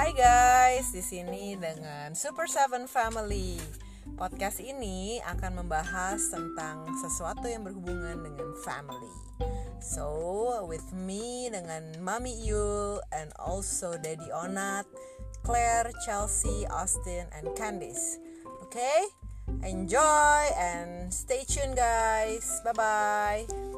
Hai guys, di sini dengan Super Seven Family. Podcast ini akan membahas tentang sesuatu yang berhubungan dengan family. So, with me dengan Mami Yul and also Daddy Onat, Claire, Chelsea, Austin, and Candice. Okay? Enjoy and stay tuned guys. Bye-bye.